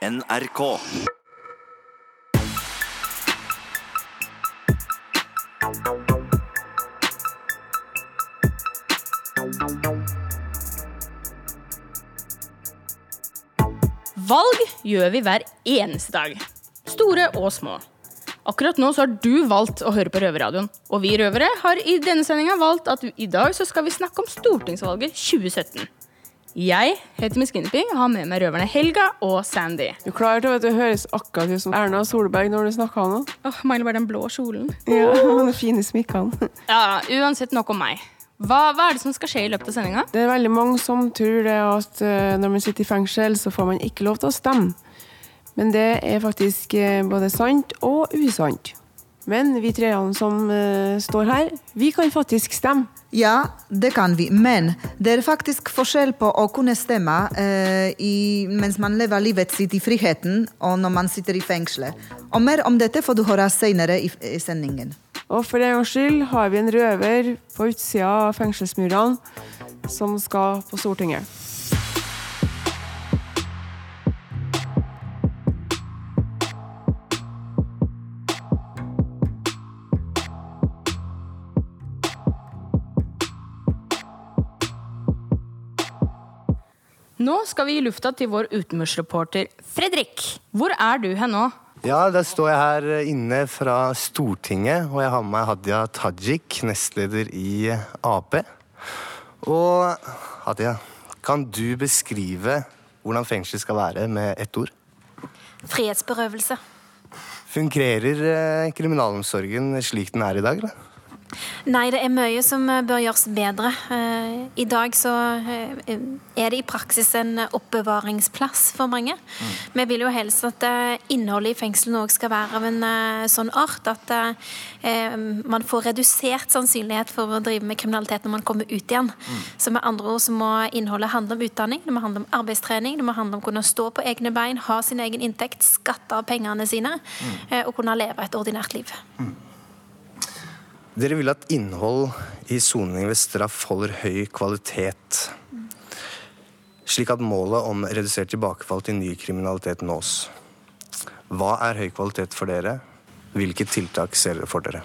NRK. Valg gjør vi hver eneste dag. Store og små. Akkurat nå så har du valgt å høre på Røverradioen. Og vi røvere har i denne sendinga valgt at i dag så skal vi snakke om stortingsvalget 2017. Jeg heter Miss Guinevere og har med meg røverne Helga og Sandy. Du klarer til å høres akkurat ut som Erna Solberg når du snakker nå? Åh, Mangler bare den blå kjolen. Ja, de fine smikkene. Ja, Uansett nok om meg. Hva, hva er det som skal skje i løpet av sendinga? Det er veldig mange som tror det at eh, når man sitter i fengsel, så får man ikke lov til å stemme. Men det er faktisk eh, både sant og usant. Men vi treene som uh, står her, vi kan faktisk stemme. Ja, det kan vi, men det er faktisk forskjell på å kunne stemme uh, i, mens man lever livet sitt i friheten, og når man sitter i fengselet. Og mer om dette får du høre senere i, i sendingen. Og for en gangs skyld har vi en røver på utsida av fengselsmurene som skal på Stortinget. Nå skal vi gi lufta til vår utenriksreporter Fredrik. Hvor er du hen nå? Ja, da står jeg her inne fra Stortinget, og jeg har med meg Hadia Tajik, nestleder i Ap. Og Hadia, kan du beskrive hvordan fengsel skal være med ett ord? Frihetsberøvelse. Fungerer eh, kriminalomsorgen slik den er i dag, eller? Nei, det er mye som eh, bør gjøres bedre. Eh, I dag så eh, er det i praksis en oppbevaringsplass for mange. Mm. Vi vil jo helst at innholdet i fengslene òg skal være av en sånn art at man får redusert sannsynlighet for å drive med kriminalitet når man kommer ut igjen. Mm. Så med andre ord så må innholdet handle om utdanning, det må handle om arbeidstrening, det må handle om å kunne stå på egne bein, ha sin egen inntekt, skatte av pengene sine Mm. og kunne leve et ordinært liv. Dere vil at innhold i soning ved straff holder høy kvalitet. Slik at målet om redusert tilbakefall til ny kriminalitet nås. Hva er høy kvalitet for dere? Hvilke tiltak ser dere for dere?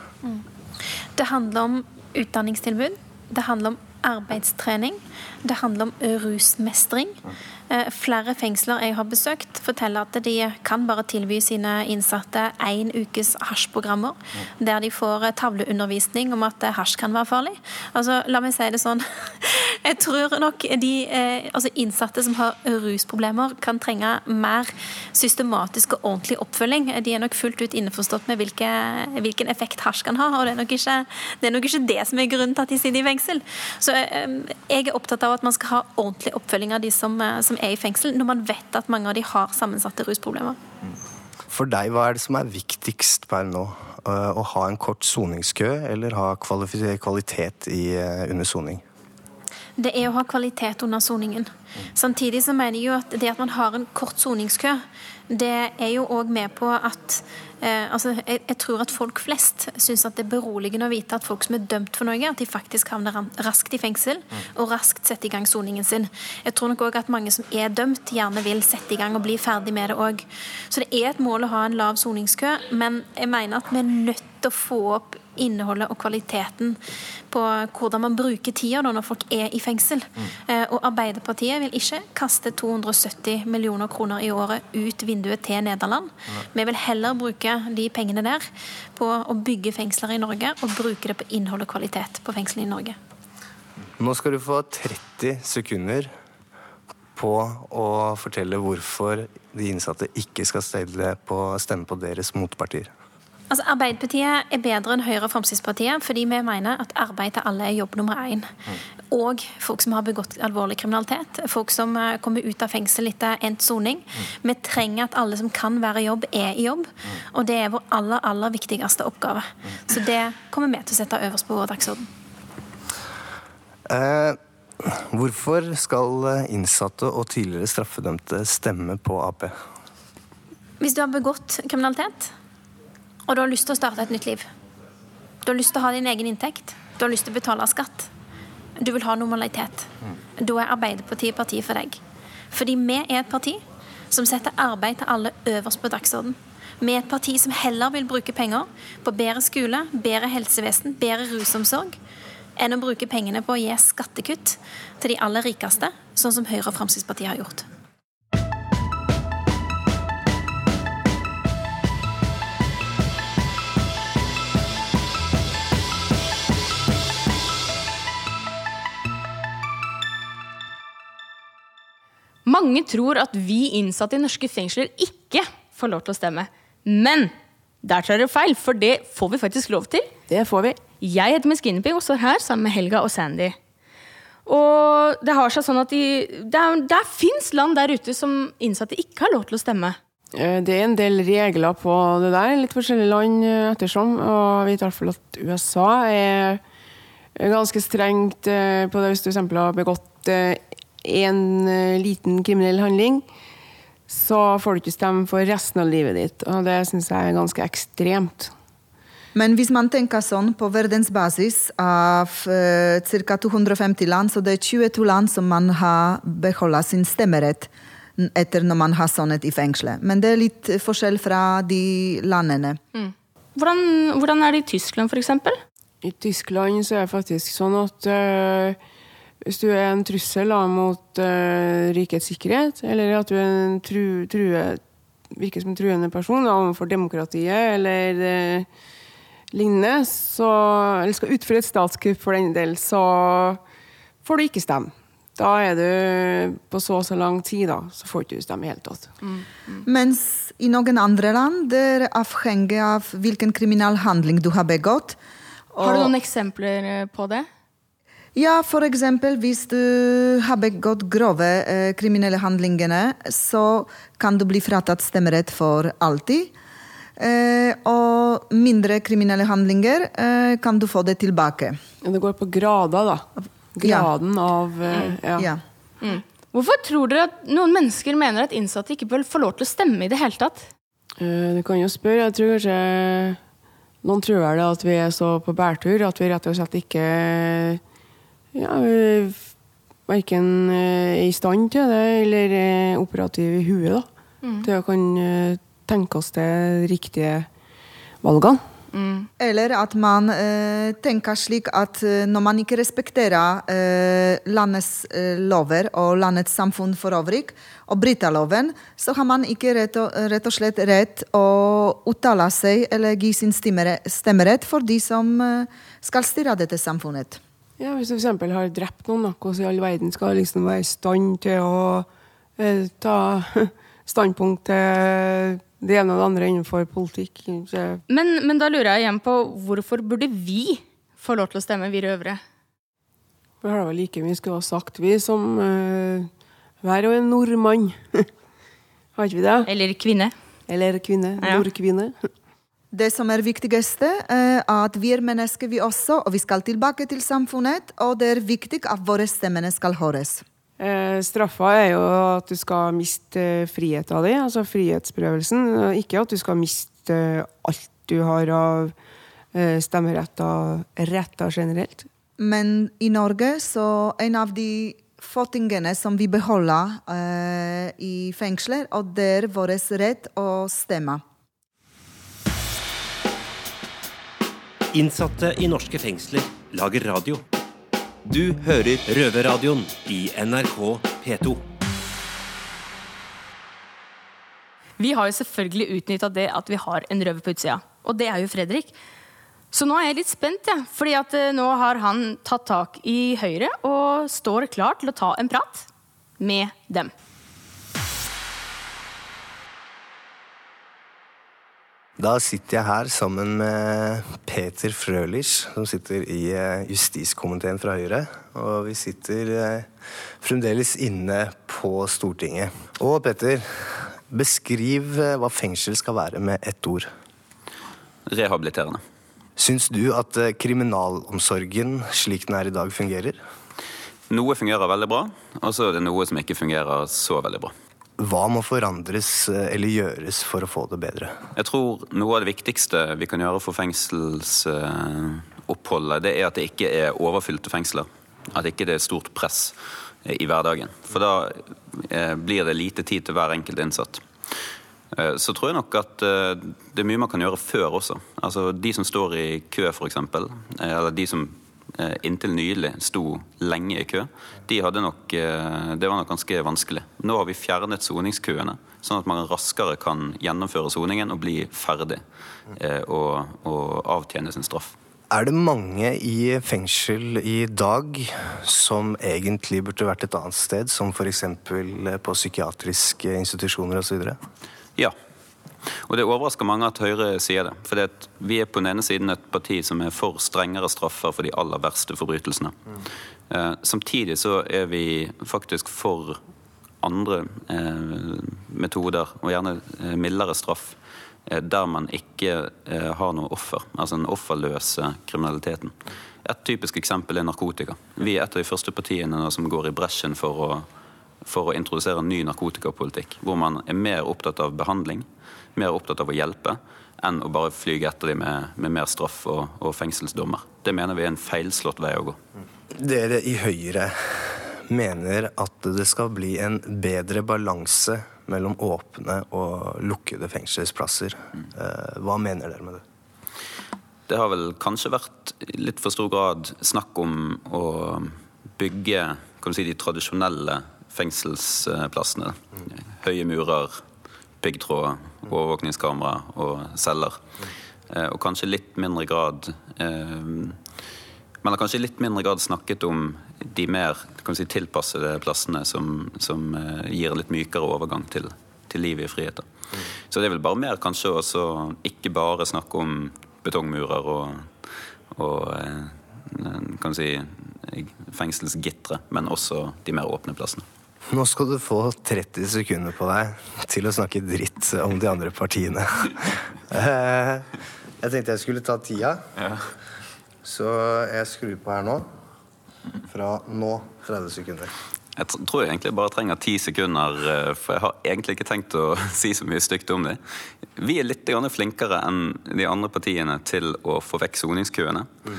Det handler om utdanningstilbud. Det handler om arbeidstrening. Det handler om rusmestring. Eh, Flere fengsler jeg har besøkt, forteller at de kan bare tilby sine innsatte én ukes hasjprogrammer, der de får tavleundervisning om at hasj kan være farlig. Altså, la meg si det sånn. Jeg tror nok de eh, altså innsatte som har rusproblemer, kan trenge mer systematisk og ordentlig oppfølging. De er nok fullt ut innforstått med hvilke, hvilken effekt hasj kan ha, og det er, ikke, det er nok ikke det som er grunnen til at de sitter i fengsel. Så eh, jeg er opptatt av at man skal ha ordentlig oppfølging av de som, eh, som er i fengsel, når man vet at mange av de har sammensatte rusproblemer. For deg, hva er det som er viktigst per nå? Å ha en kort soningskø eller ha kvalitet i, under soning? Det er å ha kvalitet under soningen. Samtidig så mener jeg jo at det at man har en kort soningskø, det er jo òg med på at eh, altså, jeg, jeg tror at folk flest syns at det er beroligende å vite at folk som er dømt for noe, at de faktisk havner raskt i fengsel og raskt setter i gang soningen sin. Jeg tror nok òg at mange som er dømt, gjerne vil sette i gang og bli ferdig med det òg. Så det er et mål å ha en lav soningskø, men jeg mener at vi er nødt til å få opp innholdet og kvaliteten på hvordan man bruker tida når folk er i fengsel. Mm. og Arbeiderpartiet vil ikke kaste 270 millioner kroner i året ut vinduet til Nederland. Vi vil heller bruke de pengene der på å bygge fengsler i Norge og bruke det på innhold og kvalitet på fengslene i Norge. Nå skal du få 30 sekunder på å fortelle hvorfor de innsatte ikke skal på, stemme på deres motpartier. Altså, Arbeiderpartiet er bedre enn Høyre og Fremskrittspartiet fordi vi mener at arbeid til alle er jobb nummer én. Og folk som har begått alvorlig kriminalitet. Folk som eh, kommer ut av fengsel etter endt soning. Vi trenger at alle som kan være i jobb, er i jobb. Og det er vår aller, aller viktigste oppgave. Så det kommer vi til å sette øverst på vår dagsorden. Eh, hvorfor skal innsatte og tidligere straffedømte stemme på Ap? Hvis du har begått kriminalitet, og du har lyst til å starte et nytt liv Du har lyst til å ha din egen inntekt, du har lyst til å betale skatt, du vil ha normalitet, da er Arbeiderpartiet partiet for deg. Fordi vi er et parti som setter arbeid til alle øverst på dagsorden. Vi er et parti som heller vil bruke penger på bedre skole, bedre helsevesen, bedre rusomsorg, enn å bruke pengene på å gi skattekutt til de aller rikeste, sånn som Høyre og Fremskrittspartiet har gjort. Mange tror at vi innsatte i norske fengsler ikke får lov til å stemme. Men der tar dere feil, for det får vi faktisk lov til. Det får vi. Jeg heter Miss Guinevere og står her sammen med Helga og Sandy. Og det har seg sånn at de, det, er, det fins land der ute som innsatte ikke har lov til å stemme. Eh, Det er en del regler på det der, litt forskjellige land eh, ettersom. Og vi vet i hvert fall at USA er ganske strengt eh, på det hvis du eksempel har begått en eh, liten kriminell handling. Så får du ikke stemme for resten av livet ditt, og det syns jeg er ganske ekstremt. Men hvis man tenker sånn på verdensbasis av eh, ca. 250 land, så det er 22 land som man har beholdt sin stemmerett etter når man har sonet i fengselet. Men det er litt eh, forskjell fra de landene. Hvordan, hvordan er det i Tyskland, f.eks.? I Tyskland så er det faktisk sånn at eh, hvis du er en trussel da, mot uh, rikets sikkerhet, eller at du er en tru, true, virker som en truende person da, overfor demokratiet eller uh, lignende, så, eller skal utføre et statskupp for den del, så får du ikke stemme. Da er du på så og så lang tid, da, så får du ikke stemme i hele tatt. Mens i noen andre land det er avhengig av hvilken kriminell handling du har begått. Har du noen eksempler eh, på det? Ja, for eksempel hvis du har begått grove eh, kriminelle handlingene, så kan du bli fratatt stemmerett for alltid. Eh, og mindre kriminelle handlinger eh, kan du få det tilbake. Ja, Det går på grader, da. Graden av eh, ja. Ja. Hvorfor tror dere at noen mennesker mener at innsatte ikke bør få lov til å stemme i det hele tatt? Eh, Du kan jo spørre. Jeg tror kanskje noen tror vel at vi er så på bærtur at vi rett og slett ikke ja, vi verken eh, er i stand til det eller er operative i huet da, til å kan eh, tenke oss de riktige valgene. Eller at man eh, tenker slik at eh, når man ikke respekterer eh, landets eh, lover og landets samfunn for øvrig, og bryter loven, så har man ikke rett og, rett og slett rett å uttale seg eller gi sin stemmerett for de som eh, skal styre dette samfunnet. Ja, hvis du f.eks. har drept noen, da, hvordan i all verden skal liksom være i stand til å eh, ta standpunkt til det ene og det andre innenfor politikk? Men, men da lurer jeg igjen på hvorfor burde vi få lov til å stemme, vi røvere? Vi har da vel like mye skulle ha sagt, vi, som eh, hver og en nordmann. har ikke vi det? Eller kvinne? Eller kvinne. Ja. Nordkvinne. Det som er viktigste, er at vi er mennesker, vi også, og vi skal tilbake til samfunnet, og det er viktig at våre stemmer skal høres. Eh, straffa er jo at du skal miste friheta friheten din, altså frihetsberøvelsen. Ikke at du skal miste eh, alt du har av eh, stemmeretter retter generelt. Men i Norge så en av de få tingene som vi beholder eh, i fengsler, og det er vår rett å stemme. Innsatte i norske fengsler lager radio. Du hører Røverradioen i NRK P2. Vi har jo selvfølgelig utnytta det at vi har en røver på utsida. Og det er jo Fredrik. Så nå er jeg litt spent, jeg. fordi at eh, nå har han tatt tak i Høyre og står klar til å ta en prat med dem. Da sitter jeg her sammen med Peter Frølich, som sitter i eh, justiskomiteen fra Høyre. Og vi sitter eh, fremdeles inne på Stortinget. Og Peter, beskriv eh, hva fengsel skal være med ett ord. Rehabiliterende. Syns du at kriminalomsorgen slik den er i dag, fungerer? Noe fungerer veldig bra, og så er det noe som ikke fungerer så veldig bra. Hva må forandres eh, eller gjøres for å få det bedre? Jeg tror noe av det viktigste vi kan gjøre for fengselsoppholdet, det er at det ikke er overfylte fengsler. At ikke det er stort press eh, i hverdagen. For da eh, blir det lite tid til hver enkelt innsatt. Så tror jeg nok at det er mye man kan gjøre før også. Altså De som står i kø, f.eks., eller de som inntil nylig sto lenge i kø, de hadde nok, det var nok ganske vanskelig. Nå har vi fjernet soningskøene, sånn at man raskere kan gjennomføre soningen og bli ferdig og, og avtjene sin straff. Er det mange i fengsel i dag som egentlig burde vært et annet sted, som f.eks. på psykiatriske institusjoner osv.? Ja. Og det overrasker mange at Høyre sier det. For vi er på den ene siden et parti som er for strengere straffer for de aller verste forbrytelsene. Mm. Eh, samtidig så er vi faktisk for andre eh, metoder, og gjerne eh, mildere straff, eh, der man ikke eh, har noe offer. Altså den offerløse kriminaliteten. Et typisk eksempel er narkotika. Vi er et av de første partiene som går i bresjen for å for å introdusere en ny narkotikapolitikk, hvor man er mer opptatt av behandling, mer opptatt av å hjelpe, enn å bare flyge etter dem med, med mer straff og, og, fengselsdommer. Det mener vi er en feilslått vei å gå. Dere i Høyre mener at det skal bli en bedre balanse mellom åpne og lukkede fengselsplasser. Eh, hva mener dere med det? Det har vel kanskje vært i litt for stor grad snakk om å bygge si, de tradisjonelle fengselsplassene. Høye murer, piggtråd, overvåkningskamera og celler. Eh, og kanskje litt mindre grad eh, Man har kanskje litt mindre grad snakket om de mer si, tilpassede plassene som, som, eh, gir litt mykere overgang til, til livet i frihet. Så det er vel bare mer kanskje også ikke bare snakke om betongmurer og, og kan si, fengselsgitre, men også de mer åpne plassene. Nå skal du få 30 sekunder på deg til å snakke dritt om de andre partiene. Eh, jeg tenkte jeg skulle ta tida, så jeg skrur på her nå. Fra nå 30 sekunder. Jeg tror jeg egentlig bare trenger ti sekunder, eh, for jeg har egentlig ikke tenkt å si så mye stygt om det. Vi er litt flinkere enn de andre partiene til å få vekk soningskøene. Mm.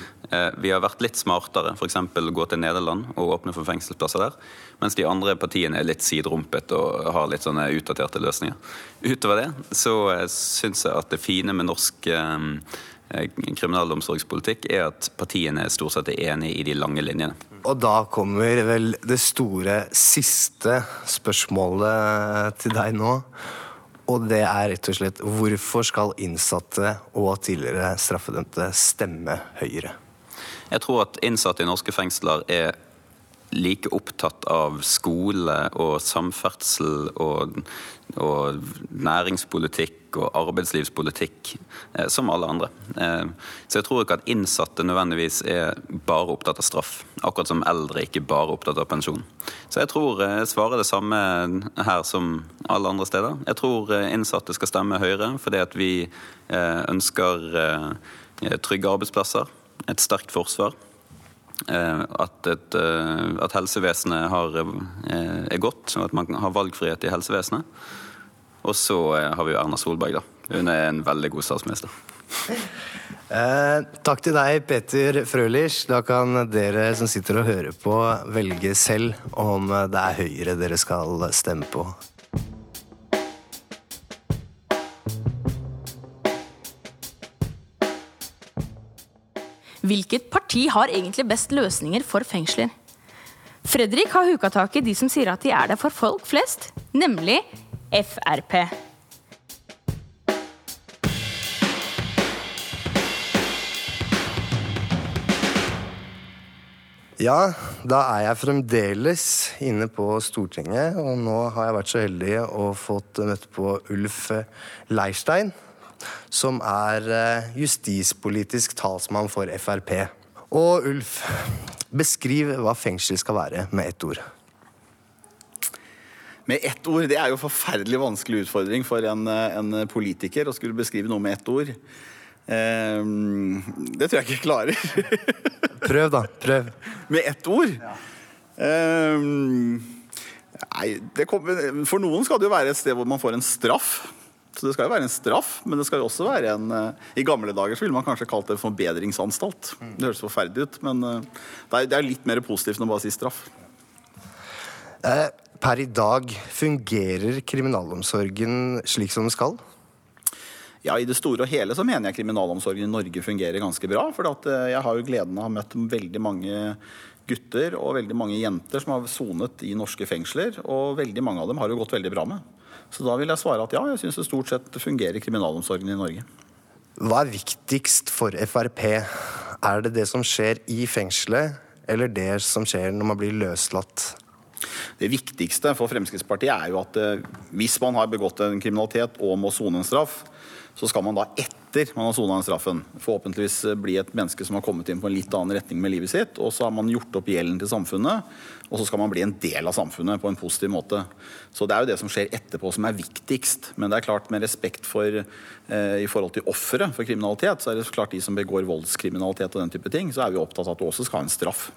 Vi har vært litt smartere, f.eks. gå til Nederland og åpne for fengselsplasser der. Mens de andre partiene er litt siderumpet og har litt sånne utdaterte løsninger. Utover det så eh, syns jeg at det fine med norsk kriminalomsorgspolitikk er at partiene stort sett er enige i de lange linjene. Og da kommer vel det store siste spørsmålet til deg nå. Og det er rett og slett hvorfor skal innsatte og tidligere straffedømte stemme Høyre? Jeg tror at innsatte i norske fengsler er like opptatt av skole og samferdsel og, og næringspolitikk og arbeidslivspolitikk eh, som alle andre. Eh, så jeg tror ikke at innsatte nødvendigvis er bare opptatt av straff. Akkurat som eldre ikke bare opptatt av pensjon. Så jeg tror jeg eh, svarer det samme her som alle andre steder. Jeg tror innsatte skal stemme Høyre fordi at vi ønsker trygge arbeidsplasser, et sterkt forsvar at, et, eh, at helsevesenet har, eh, er godt, og at man har valgfrihet i helsevesenet. Og så har vi jo Erna Solberg, da. Hun er en veldig god statsminister. Eh, takk til deg, Peter Frølich. Da kan dere som sitter og hører på, velge selv om det er Høyre dere skal stemme på. Hvilket parti har egentlig best løsninger for fengsler? Fredrik har huka tak i de som sier at de er der for folk flest, nemlig Frp. Ja, da er jeg fremdeles inne på Stortinget, og nå har jeg vært så heldig å fått møte på Ulf Leirstein som er eh, justispolitisk talsmann for Frp. Og Ulf, beskriv hva fengsel skal være med ett ord. Med ett ord? Det er jo en forferdelig vanskelig utfordring for en, eh, en politiker å skulle beskrive noe med ett ord. Um, det tror jeg ikke jeg klarer. Prøv, da. Prøv. Med ett ord? Ja. Um, nei, kommer, for noen skal det jo være et sted hvor man får en straff. Så det skal jo være en straff, men det skal jo også være en uh, I gamle dager så ville man kanskje kalt det forbedringsanstalt. Det høres forferdelig ut, men uh, det, er, det, er, litt mer positivt enn å bare si straff. Eh, per i dag, fungerer kriminalomsorgen slik som den skal? Ja, I det store og hele så mener jeg kriminalomsorgen i Norge fungerer ganske bra. For eh, jeg har jo gleden av å ha møtt veldig mange gutter og veldig mange jenter som har sonet i norske fengsler. Og veldig mange av dem har det gått veldig bra med. Så da vil jeg svare at ja, jeg syns det stort sett fungerer kriminalomsorgen i Norge. Hva er viktigst for Frp? Er det det som skjer i fengselet, eller det som skjer når man blir løslatt? Det viktigste for Fremskrittspartiet er jo at eh, hvis man har begått en kriminalitet og må sone en straff, så skal man da etter man har sona straffen, forhåpentligvis bli et menneske som har kommet inn på en litt annen retning med livet sitt. Og så har man gjort opp gjelden til samfunnet, og så skal man bli en del av samfunnet på en positiv måte. Så det er jo det som skjer etterpå som er viktigst. Men det er klart med respekt for eh, i forhold til offeret for kriminalitet, så er det klart de som begår voldskriminalitet og den type ting, så er vi opptatt av at du også skal ha en straff.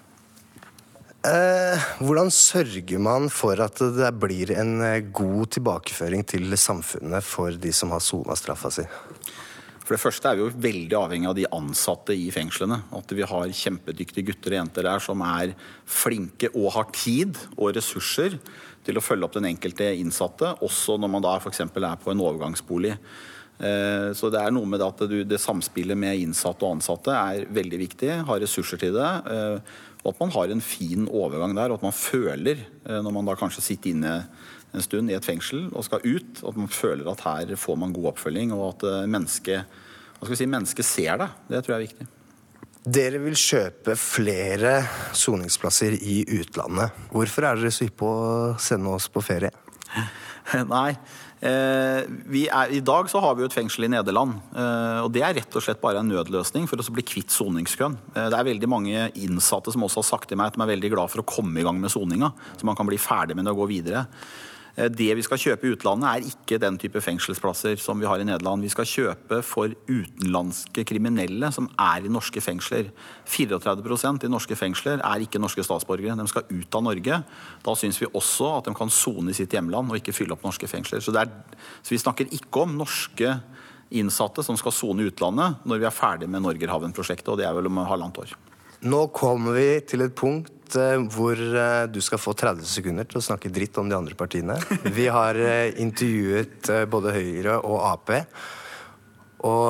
Eh, hvordan sørger man for at det blir en eh, god tilbakeføring til samfunnet for de som har sona straffa si? For det første er vi jo veldig avhengig av de ansatte i fengslene. At vi har kjempedyktige gutter og jenter der som er flinke og har tid og ressurser til å følge opp den enkelte innsatte, også når man da f.eks. er på en overgangsbolig. Eh, så det er noe med det at det samspillet med innsatte og ansatte er veldig viktig. Ha ressurser til det. Og at man har en fin overgang der, og at man føler, eh, når man da kanskje sitter inne en stund i et fengsel og skal ut, at man føler at her får man god oppfølging, og at eh, mennesket, si, mennesket ser det. Det tror jeg er viktig. Dere vil kjøpe flere soningsplasser i utlandet. Hvorfor er dere så hypp på å sende oss på ferie? Nei, er, I dag så har vi jo et fengsel i Nederland. Eh, og Det er rett og slett bare en nødløsning for å bli kvitt soningskøen. Eh, det er veldig mange innsatte som også har sagt til meg at de er veldig glad for å komme i gang med soninga. Så man kan bli ferdig med det og gå videre. Eh, det vi skal kjøpe i utlandet, er ikke den type fengselsplasser som vi har i Nederland. Vi skal kjøpe for utenlandske kriminelle som er i norske fengsler. 34% i norske fengsler er ikke norske statsborgere. De skal ut av Norge. Da syns vi også at de kan sone i sitt hjemland og ikke fylle opp norske fengsler. Så, er, så vi snakker ikke om norske innsatte som skal sone i utlandet når vi er ferdig med Norgerhaven-prosjektet, og det er vel om halvannet år. Nå kommer vi til et punkt Eh, hvor eh, du skal få 30 sekunder til å snakke dritt om de andre partiene. Vi har eh, intervjuet både Høyre og Ap. Og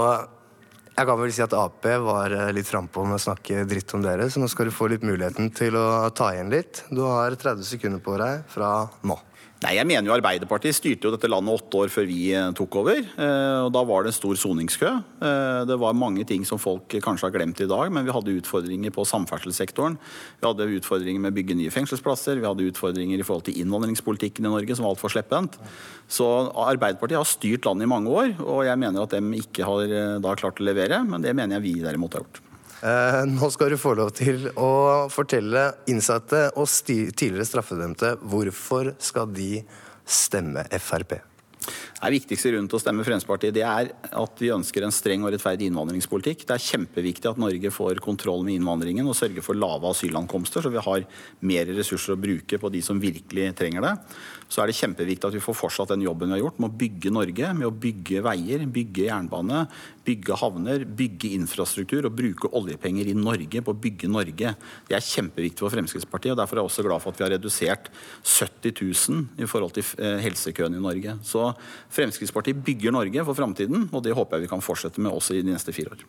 jeg kan vel si at Ap var litt frampå med å snakke dritt om dere, så nå skal du få litt muligheten til å ta igjen litt. Du har 30 sekunder på deg fra nå. Nei, jeg mener jo Arbeiderpartiet styrte jo dette landet åtte år før vi eh, tok over. Eh, og Da var det en stor soningskø. Eh, det var mange ting som folk kanskje har glemt i dag, men vi hadde utfordringer på samferdselssektoren. Vi hadde utfordringer med å bygge nye fengselsplasser. Vi hadde utfordringer i forhold til innvandringspolitikken i Norge, som var altfor slepphendt. Så Arbeiderpartiet har styrt landet i mange år, og jeg mener at de ikke har da klart å levere. Men det mener jeg vi derimot har gjort. Eh, nå skal du få lov til å fortelle innsatte og tidligere straffedømte hvorfor skal de stemme Frp? Det viktigste rundt å stemme Fremskrittspartiet det er at vi ønsker en streng og rettferdig innvandringspolitikk. Det er kjempeviktig at Norge får kontroll med innvandringen og sørger for lave asylankomster, så vi har mer ressurser å bruke på de som virkelig trenger det så er det kjempeviktig at vi får fortsatt den jobben vi har gjort med å bygge Norge, med å bygge veier, bygge jernbane, bygge havner, bygge infrastruktur og bruke oljepenger i Norge på å bygge Norge. Det er kjempeviktig for Fremskrittspartiet, og derfor er jeg også glad for at vi har redusert 70 000 i forhold til helsekøene i Norge. Så Fremskrittspartiet bygger Norge for framtiden, og det håper jeg vi kan fortsette med også i de neste fire år.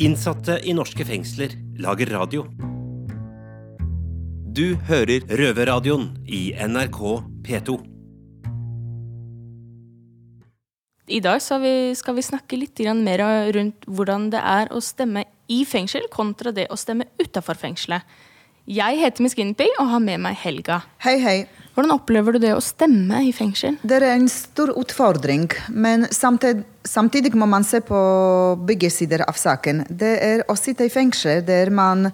Innsatte i norske fengsler lager radio. Du hører Røverradioen i NRK P2. I dag vi, skal vi snakke litt mer rundt hvordan det er å stemme i fengsel kontra det å stemme utafor fengselet. Jeg heter Miss Guinevere og har med meg Helga. Hei, hei. Hvordan opplever du det å stemme i fengsel? Det er en stor utfordring, men samtidig, samtidig må man se på begge sider av saken. Det er å sitte i fengsel der man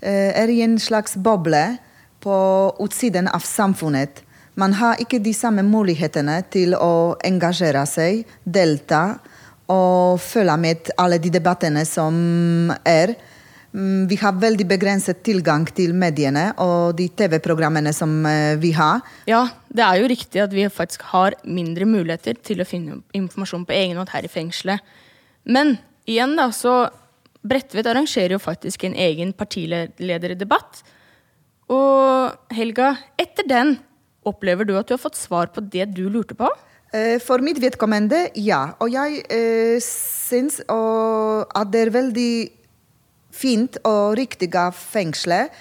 Eh, er i en slags boble på utsiden av samfunnet. Man har ikke de samme mulighetene til å engasjere seg, delta og følge med alle de debattene som er. Mm, vi har veldig begrenset tilgang til mediene og de TV-programmene som eh, vi har. Ja, det er jo riktig at vi faktisk har mindre muligheter til å finne informasjon på egen hånd her i fengselet. Men igjen, da, så Bredtvet arrangerer jo faktisk en egen partilederdebatt. Og Helga, etter den, opplever du at du har fått svar på det du lurte på? Eh, For mitt vedkommende, ja. Og jeg eh, syns at det er veldig fint og riktig av fengselet,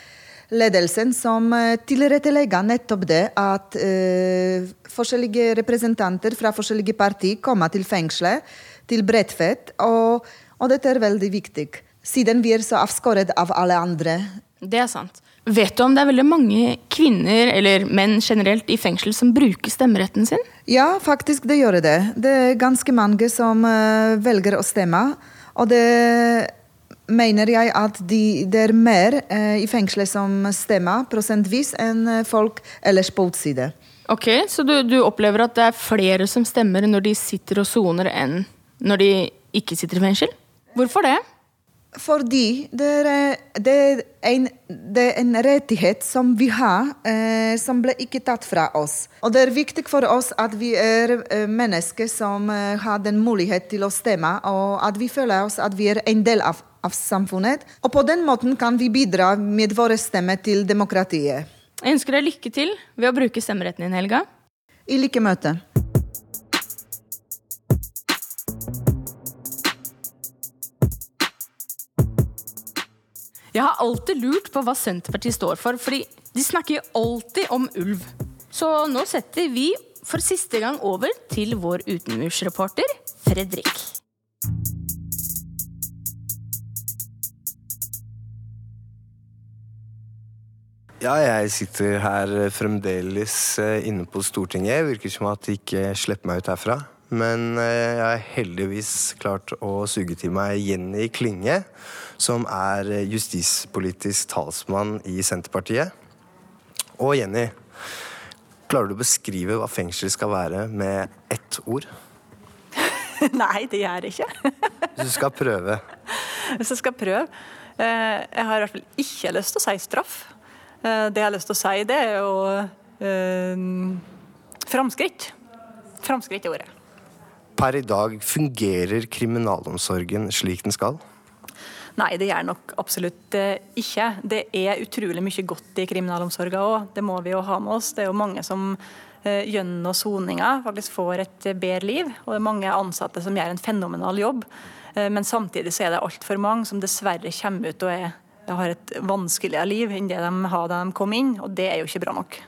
ledelsen, som eh, tilrettelegger nettopp det at eh, forskjellige representanter fra forskjellige partier kommer til fengselet, til Bredtvet, og, og dette er veldig viktig. Siden vi er så avskåret av alle andre. Det er sant. Vet du om det er veldig mange kvinner, eller menn generelt, i fengsel som bruker stemmeretten sin? Ja, faktisk det gjør det. Det er ganske mange som eh, velger å stemme. Og det mener jeg at de, det er mer eh, i fengselet som stemmer prosentvis enn eh, folk ellers på utside. Ok, Så du, du opplever at det er flere som stemmer når de sitter og soner, enn når de ikke sitter i fengsel? Hvorfor det? Fordi det er, det er, en, det er en rettighet som vi har, eh, som ble ikke tatt fra oss. Og det er viktig for oss at vi er eh, mennesker som eh, har den mulighet til å stemme, og at vi føler oss at vi er en del av, av samfunnet. Og på den måten kan vi bidra med våre stemmer til demokratiet. Jeg ønsker deg lykke til ved å bruke stemmeretten din, Helga. I like møte. Jeg har alltid lurt på hva Senterpartiet står for, fordi de snakker jo alltid om ulv. Så nå setter vi for siste gang over til vår utenmursreporter Fredrik. Ja, jeg sitter her fremdeles eh, inne på Stortinget. Virker som at de ikke slipper meg ut herfra. Men eh, jeg har heldigvis klart å suge til meg Jenny Klinge, som er eh, justispolitisk talsmann i Senterpartiet. Og Jenny, klarer du å beskrive hva fengsel skal være med ett ord? Nei, det gjør jeg ikke. Hvis du skal prøve. Hvis jeg skal prøve Jeg har i hvert fall ikke lyst til å si straff. Eh, Det jeg har lyst til å si, det er jo eh, framskritt. Framskritt er ordet. Per i dag, fungerer kriminalomsorgen slik den skal? Nei, det gjør nok absolutt eh, ikke. Det er utrolig mye godt i kriminalomsorgen òg. Det må vi jo ha med oss. Det er jo mange som eh, gjennom soninga faktisk får et bedre liv. Og det er mange ansatte som gjør en fenomenal jobb. Men samtidig så er det altfor mange som dessverre kommer ut og er, har et vanskeligere liv enn det de hadde da de kom inn, og det er jo ikke bra nok.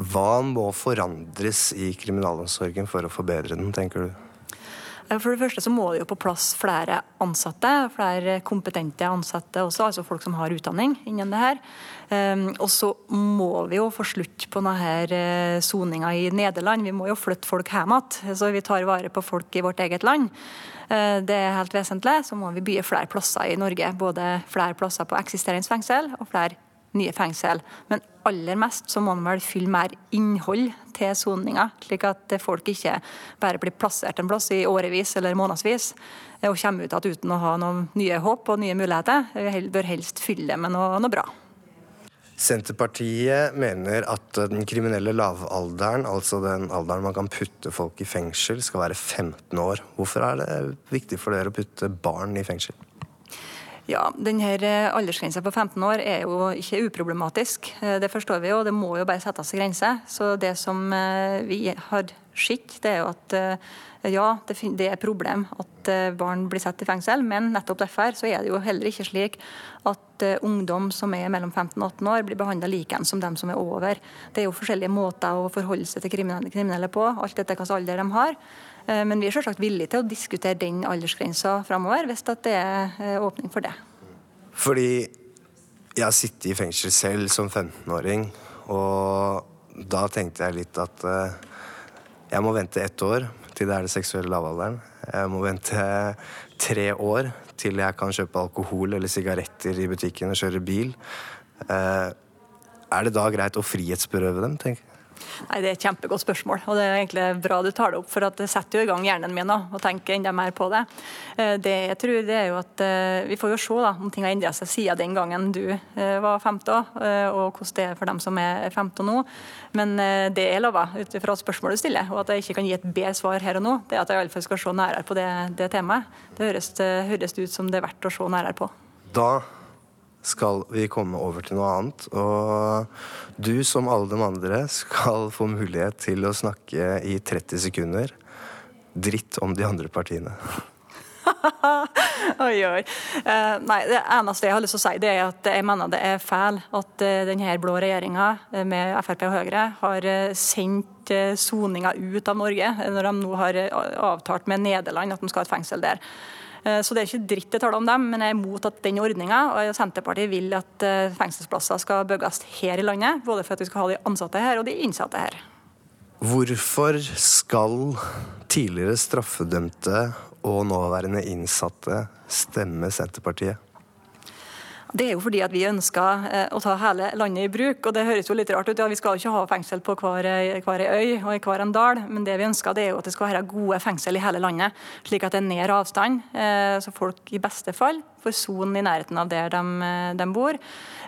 Hva må forandres i kriminalomsorgen for å forbedre den, tenker du? Eh, For det første så må det jo på plass flere ansatte, flere kompetente ansatte også, altså folk som har utdanning innen det her. Um, og så må vi jo få slutt på denne soninga i Nederland. Vi må jo flytte folk hjem igjen, så vi tar vare på folk i vårt eget land. Eh, Det er helt vesentlig. Så må vi bygge flere plasser i Norge. Både flere plasser på eksisterende fengsel og flere nye fengsel. Men aller mest så må man vel fylle mer innhold til soninga, slik at folk ikke bare blir plassert en plass i årevis eller månedsvis og kommer ut igjen uten å ha noen nye håp og nye muligheter. Vi bør helst fylle det med noe, noe bra. Senterpartiet mener at den kriminelle lavalderen, altså den alderen man kan putte folk i fengsel, skal være 15 år. Hvorfor er det viktig for dere å putte barn i fengsel? Ja, denne Aldersgrensa på 15 år er jo ikke uproblematisk. Eh, Det forstår vi jo, det må jo bare settes en grense. Så det som eh, vi har sett, det er jo at eh, ja, det er et problem at eh, barn blir satt i fengsel, men nettopp derfor så er det jo heller ikke slik at eh, ungdom som er mellom 15 og 18 år, blir behandla likeens som dem som er over. Det er jo forskjellige måter å forholde seg til kriminelle på, alt etter hvilken alder de har. Eh, Men vi er selvsagt villige til å diskutere den aldersgrensa framover, hvis det er eh, åpning for det. Fordi jeg har sittet i fengsel selv som 15-åring, og da tenkte jeg litt at eh, jeg må vente ett år til det er det seksuelle lavalderen. Jeg må vente tre år til jeg kan kjøpe alkohol eller sigaretter i butikken og kjøre bil. Er det da greit å frihetsberøve dem, tenker jeg? Nei, Det er et kjempegodt spørsmål, og det er egentlig bra du tar det opp. For det setter jo i gang hjernen min også, og tenker enda mer på det. Eh, det jeg tror det er jo at eh, Vi får jo se da, om ting har endra seg siden den gangen du eh, var 15, og hvordan det er for dem som er 15 nå. Men det jeg lover, ut ifra spørsmålet du stiller, og at jeg ikke kan gi et bedre svar her og nå, det er at jeg iallfall skal se nærere på det, det temaet. Det høres, høres ut som det er verdt å se nærere på. Da skal vi komme over til noe annet. Og du, som alle de andre, skal få mulighet til å snakke i 30 sekunder dritt om de andre partiene. oi, oi. Uh, nei, Det eneste jeg har lyst til å si, det er at jeg mener det er feil at uh, denne blå regjeringa uh, med Frp og Høyre har sendt soninga ut av Norge, når de nå har avtalt med Nederland at de skal ha et fengsel der. Eh, så det er ikke dritt jeg taler om dem, men jeg er imot at den ordninga. Senterpartiet vil at eh, fengselsplasser skal bygges her i landet, både for at vi skal ha de ansatte her og de innsatte her. Hvorfor skal tidligere straffedømte og nåværende innsatte stemme Senterpartiet? Det er jo fordi at vi ønsker eh, å ta hele landet i bruk. og Det høres jo litt rart ut. Ja, Vi skal jo ikke ha fengsel på hver, hver øy og i hver en dal, men det vi ønsker det er jo at det skal være gode fengsel i hele landet. Slik at det er nær avstand, eh, så folk i beste fall får sonen i nærheten av der de, eh, de bor.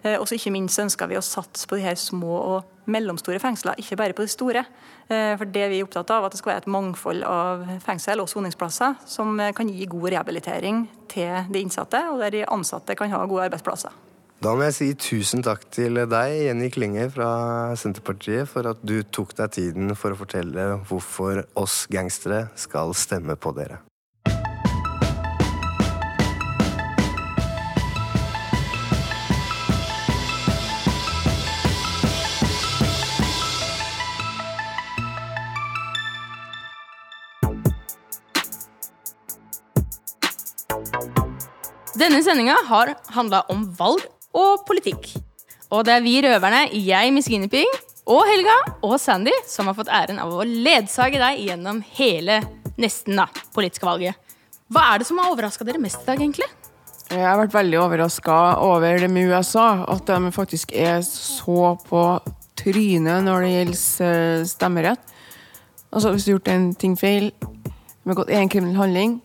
Og så ikke minst ønsker vi å satse på de her små og mellomstore fengsler, ikke bare på de store. Eh, for det vi er opptatt av, at det skal være et mangfold av fengsel og soningsplasser som eh, kan gi god rehabilitering til de innsatte, og der de ansatte kan ha gode arbeidsplasser. Da må jeg si tusen takk til deg, Jenny Klinge fra Senterpartiet, for at du tok deg tiden for å fortelle hvorfor oss gangstere skal stemme på dere. Denne sendinga har handla om valg og politikk. Og det er vi røverne, jeg Miss Guinea og Helga og Sandy som har fått æren av å ledsage deg gjennom hele nesten da, politiske valget. Hva er det som har overraska dere mest i dag, egentlig? Jeg har vært veldig overraska over det med USA. At de faktisk er så på trynet når det gjelder eh, stemmerett. Altså, hvis du har gjort en ting feil, begått én kriminell handling,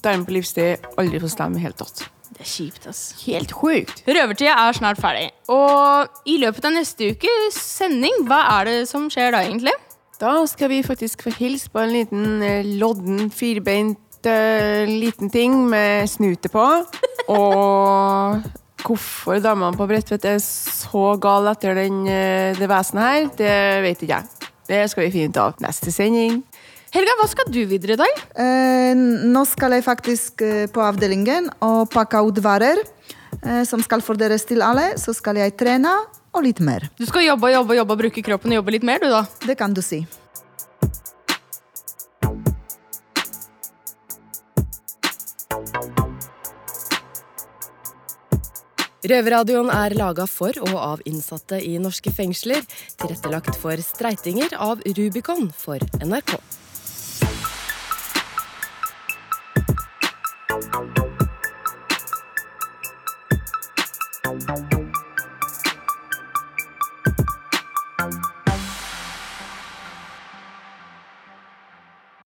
Dermed på livstid aldri få stemme i det hele tatt. Det er kjipt, ass. Helt sjukt. Røvertida er snart ferdig. Og i løpet av neste ukes sending, hva er det som skjer da, egentlig? Da skal vi faktisk få hilse på en liten eh, lodden, firbeint uh, liten ting med snute på. Og hvorfor damene på Bredtvet er så gale etter den, uh, det vesenet her, det vet ikke jeg. Det skal vi finne ut av neste sending. Helga, hva skal du videre i dag? Eh, nå skal jeg faktisk eh, på avdelingen og pakke ut varer eh, som skal fordeles til alle. Så skal jeg trene og litt mer. Du skal jobbe og jobbe, jobbe, bruke kroppen og jobbe litt mer, du da? Det kan du si. Røverradioen er laga for og av innsatte i norske fengsler. Tilrettelagt for streitinger av Rubicon for NRK. Bye.